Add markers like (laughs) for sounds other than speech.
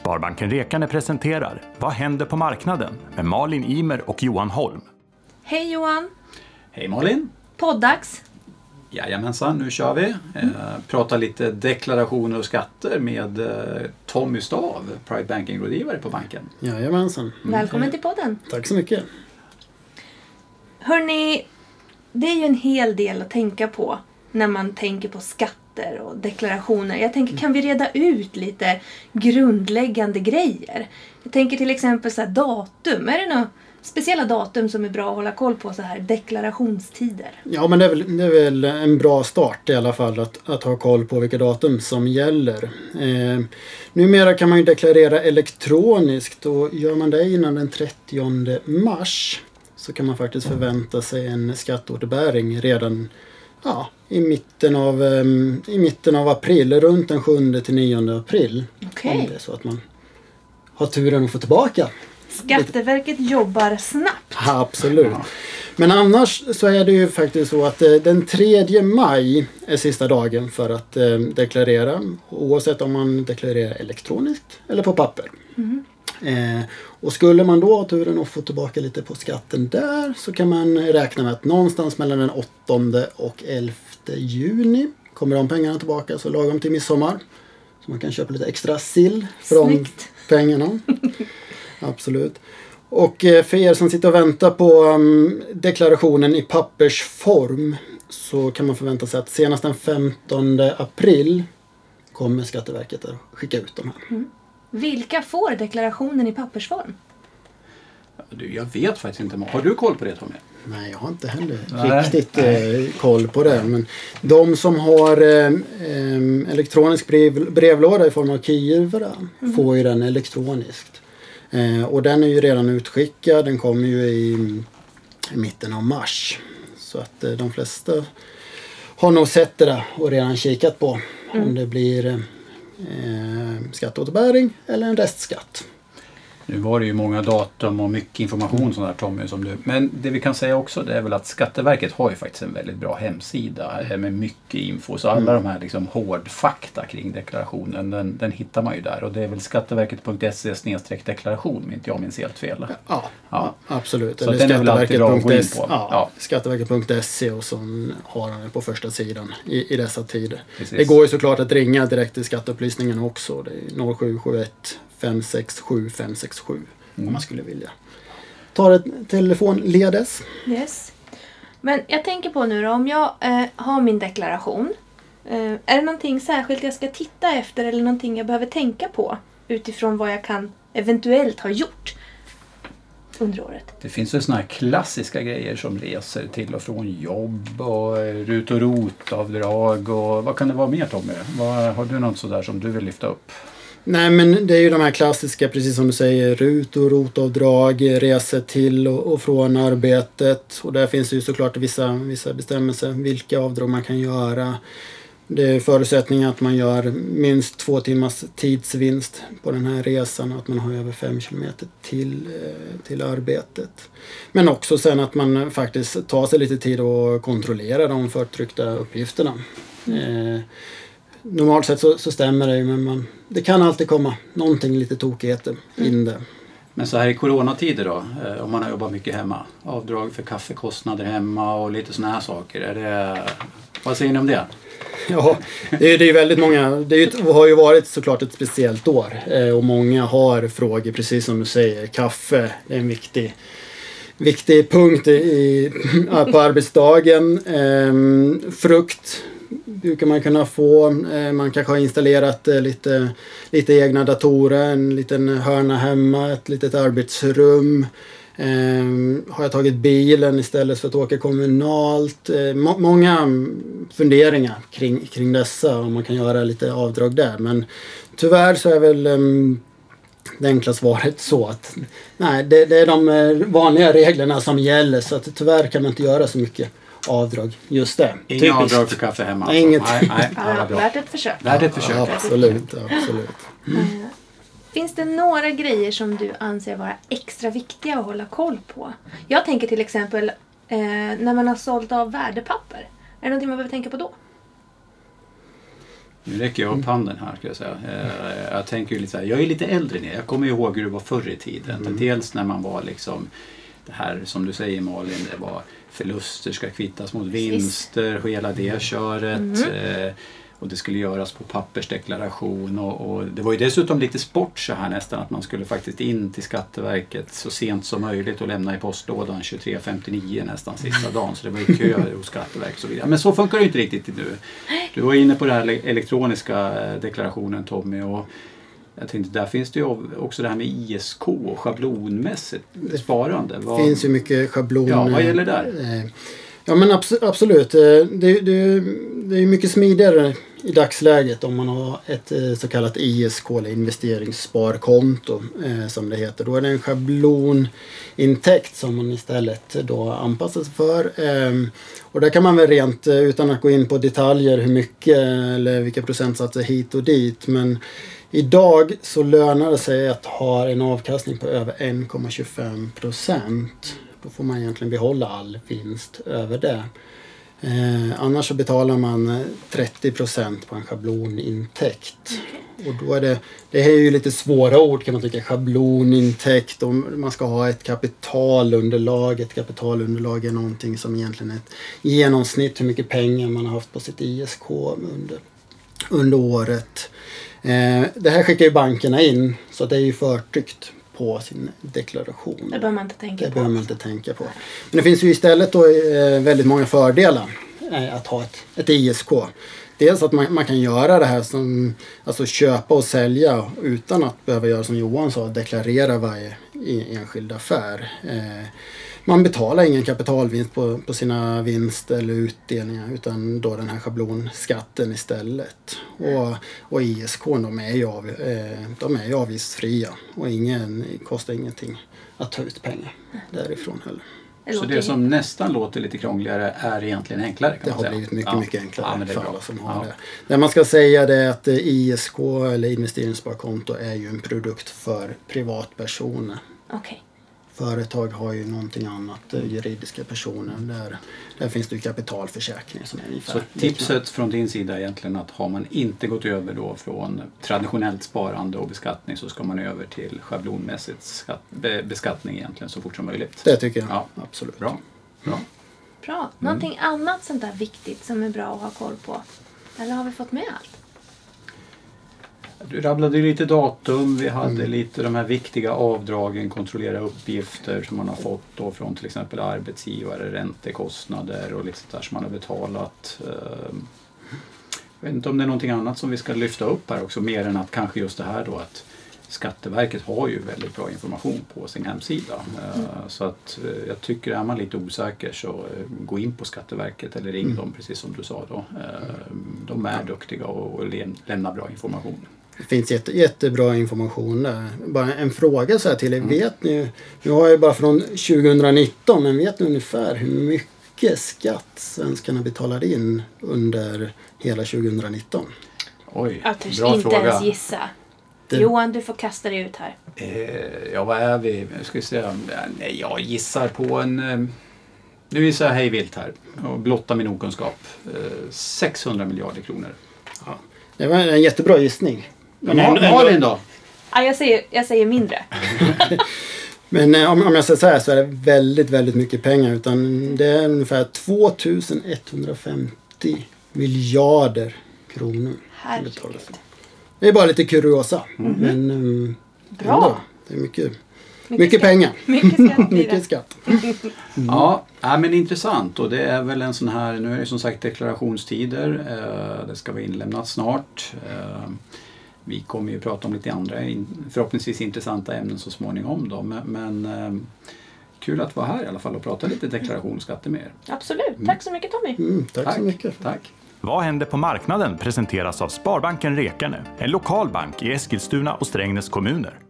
Sparbanken Rekane presenterar Vad händer på marknaden? med Malin Imer och Johan Holm. Hej Johan! Hej Malin! Poddags! Jajamensan, nu kör vi. Eh, pratar lite deklarationer och skatter med eh, Tommy Stav, Private Banking-rådgivare på banken. Jajamensan. Välkommen till podden! Tack så mycket. Hörni, det är ju en hel del att tänka på när man tänker på skatter och deklarationer. Jag tänker, kan vi reda ut lite grundläggande grejer? Jag tänker till exempel så här, datum. Är det några speciella datum som är bra att hålla koll på så här deklarationstider? Ja, men det är, väl, det är väl en bra start i alla fall att, att ha koll på vilka datum som gäller. Eh, numera kan man ju deklarera elektroniskt och gör man det innan den 30 mars så kan man faktiskt förvänta sig en skatteåterbäring redan ja, i, mitten av, eh, i mitten av april, runt den 7 till 9 april. Okej. Om det är så att man har turen att få tillbaka Skatteverket jobbar snabbt. Absolut. Men annars så är det ju faktiskt så att eh, den 3 maj är sista dagen för att eh, deklarera. Oavsett om man deklarerar elektroniskt eller på papper. Eh, och skulle man då ha turen att få tillbaka lite på skatten där så kan man räkna med att någonstans mellan den 8 och 11 juni kommer de pengarna tillbaka så lagom till midsommar. Så man kan köpa lite extra sill för de pengarna. (laughs) Absolut. Och eh, för er som sitter och väntar på um, deklarationen i pappersform så kan man förvänta sig att senast den 15 april kommer Skatteverket att skicka ut de här. Vilka får deklarationen i pappersform? Du, jag vet faktiskt inte. Har du koll på det Tommy? Nej, jag har inte heller Nej, riktigt eh, koll på det. Men de som har eh, eh, elektronisk brev, brevlåda i form av Kivra får ju den elektroniskt. Eh, och den är ju redan utskickad. Den kommer ju i, i mitten av mars. Så att eh, de flesta har nog sett det där och redan kikat på om det blir eh, skatteåterbäring eller en restskatt. Nu var det ju många datum och mycket information sån där Tommy som du. Men det vi kan säga också det är väl att Skatteverket har ju faktiskt en väldigt bra hemsida med mycket info. Så alla de här liksom hårdfakta kring deklarationen den, den hittar man ju där. Och det är väl skatteverket.se deklaration om inte jag minns helt fel. Ja, Ja. absolut. Så den är väl alltid bra att gå in på. Ja, Ja. Skatteverket.se och så har han det på första sidan i, i dessa tider. Precis. Det går ju såklart att ringa direkt till skatteupplysningen också. Det är 0771 567 567 Mm. om man skulle vilja. Ta ett telefonledes. Yes. Men jag tänker på nu då, om jag eh, har min deklaration. Eh, är det någonting särskilt jag ska titta efter eller någonting jag behöver tänka på utifrån vad jag kan eventuellt ha gjort under året? Det finns ju såna här klassiska grejer som resor till och från jobb och eh, RUT och ROT-avdrag och vad kan det vara mer Tommy? Vad, har du något sådär som du vill lyfta upp? Nej men det är ju de här klassiska, precis som du säger, RUT och ROT-avdrag, resor till och, och från arbetet. Och där finns det ju såklart vissa, vissa bestämmelser, vilka avdrag man kan göra. Det är förutsättningen att man gör minst två timmars tidsvinst på den här resan och att man har över fem kilometer till, eh, till arbetet. Men också sen att man faktiskt tar sig lite tid och kontrollerar de förtryckta uppgifterna. Eh, normalt sett så, så stämmer det ju men man, det kan alltid komma någonting lite tokigheter in där. Men så här i coronatider då, eh, om man har jobbat mycket hemma. Avdrag för kaffekostnader hemma och lite såna här saker. Är det, vad säger ni om det? Ja, det är, det är väldigt många. Det är, ju ett- har ju varit såklart ett speciellt år eh, och många har frågor precis som du säger. Kaffe det är en viktig, viktig punkt i, i, på arbetsdagen. Ehm, frukt brukar man kunna få. Eh, man kanske har installerat eh, lite, lite egna datorer, en liten hörna hemma, ett litet arbetsrum. Eh, har jag tagit bilen istället för att åka kommunalt? Många funderingar kring, kring dessa om man kan göra lite avdrag där. Men tyvärr så är väl ehm, det enkla svaret så att nej, det, det är de vanliga reglerna som gäller så att tyvärr kan man inte göra så mycket avdrag just det. Inga Typiskt. avdrag för kaffe hemma? Nej, inget. Nej, nej, ja, värt ett försök. Värt ett försök. Ja, absolut, absolut. Eh, Finns det några grejer som du anser vara extra viktiga att hålla koll på? Jag tänker till exempel eh, när man har sålt av värdepapper. Är det någonting man behöver tänka på då? Nu räcker jag upp handen här ska jag säga. Eh, Jag tänker ju lite så här, jag är lite äldre nu. Jag kommer ihåg hur det var förr i tiden. Dels när man var liksom det här som du säger Malin, det var förluster ska kvittas mot vinster och hela det köret. Eh, Och det skulle göras på pappersdeklaration och, och det var ju dessutom lite sport så här nästan att man skulle faktiskt in till Skatteverket så sent som möjligt och lämna i postlådan 23.59 nästan sista dagen. Så det var ju kö (laughs) hos Skatteverket och så vidare. Men så funkar det ju inte riktigt nu. Du var inne på den här ele- elektroniska eh, deklarationen Tommy. Och jag tänkte, där finns det ju också det här med ISK och schablonmässigt sparande. Det Vad- finns ju mycket schabloner. Ja, vad gäller där? Eh, Ja men abs- absolut. Eh, Det, det, det är mycket smidigare i dagsläget om man har ett eh, så kallat ISK eller investeringssparkonto eh, som det heter. Då är det en schablonintäkt som man istället då anpassar sig för. Ehm, och där kan man väl rent, eh, utan att gå in på detaljer hur mycket eller vilka procentsatser hit och dit. Men idag så lönar det sig att ha en avkastning på över 1,25 procent. Då får man egentligen behålla all vinst över det. Eh, annars så betalar man eh, 30 procent på en schablonintäkt. Och då är det, det här är ju lite svåra ord kan man tycka. Schablonintäkt och man ska ha ett kapitalunderlag. Ett kapitalunderlag är någonting som egentligen är ett genomsnitt hur mycket pengar man har haft på sitt ISK under, under året. Eh, det här skickar ju bankerna in så det är ju förtryckt på sin deklaration. Det behöver man inte tänka Det på. behöver man inte tänka på. Men det finns ju istället då eh, väldigt många fördelar eh, att ha ett, ett ISK. Dels att man, man kan göra det här som, alltså köpa och sälja utan att behöva göra som Johan sa, deklarera varje enskild affär. Eh, man betalar ingen kapitalvinst på, på sina vinst eller utdelningar utan då den här schablonskatten istället. Och, och ISK de är, ju av, eh, de är ju avgiftsfria och ingen, kostar ingenting att ta ut pengar därifrån heller. Så det som nästan låter lite krångligare är egentligen enklare kan Det man har blivit mycket, Ja. mycket enklare Ja, för alla som har Ja. det. Det man ska säga det är att eh, ISK eller investeringssparkonto är ju en produkt för privatpersoner. Okej. Företag har ju någonting annat, eh, juridiska personer. Där, där finns det ju kapitalförsäkring som är ungefär Så tipset från din sida är egentligen att har man inte gått över då från traditionellt sparande och beskattning så ska man över till schablonmässigt skatt, be, beskattning egentligen så fort som möjligt. Det tycker jag Ja. absolut. Bra. Bra. Bra. Någonting annat sånt där viktigt som är bra att ha koll på? Eller har vi fått med allt? Du rabblade lite datum, vi hade Mm. lite de här viktiga avdragen, kontrollera uppgifter som man har fått då från till exempel arbetsgivare, räntekostnader och lite sånt där som man har betalat. Ehm, Jag vet inte om det är någonting annat som vi ska lyfta upp här också, mer än att kanske just det här då att Skatteverket har ju väldigt bra information på sin hemsida. Eh, Så att eh, jag tycker, är man lite osäker så eh, gå in på Skatteverket eller ring dem precis som du sa då. Eh, De är duktiga och läm- lämnar bra information. Det finns jätte, jättebra information där. Bara en fråga så här till er. Vet ni, nu har jag bara från 2019, men vet ni ungefär hur mycket skatt svenskarna betalade in under hela 2019? Oj, Jag törs bra inte fråga. ens gissa. Det- Johan, du får kasta dig ut här. Eh, ja, vad är vi? Jag ska säga, nej, jag gissar på en... Eh, nu gissar jag hej vilt här och blottar min okunskap. Eh, 600 miljarder kronor. Det var en jättebra gissning. Men, Ma- ändå- Malin då? Ah, jag, säger, jag säger mindre. (laughs) men eh, om, om jag säger så här så är det väldigt, väldigt mycket pengar. Utan det är ungefär 2150 miljarder kronor. Herregud. Det är bara lite kuriosa. Men um, Bra. ändå, det är mycket, mycket, pengar. Mycket skatt (laughs) mycket skatt. (laughs) Ja, ja, men intressant. Och det är väl en sån här, nu är det som sagt deklarationstider. Eh, det ska vara inlämnat snart. Vi kommer ju prata om lite andra, in, förhoppningsvis intressanta ämnen så småningom. Då. Men, men eh, kul att vara här i alla fall och prata lite deklarationsskatter med er. Absolut. Tack så mycket Tommy. Mm, tack, så mycket. Tack. Vad händer på marknaden presenteras av Sparbanken Rekarne, en lokal bank i Eskilstuna och Strängnäs kommuner.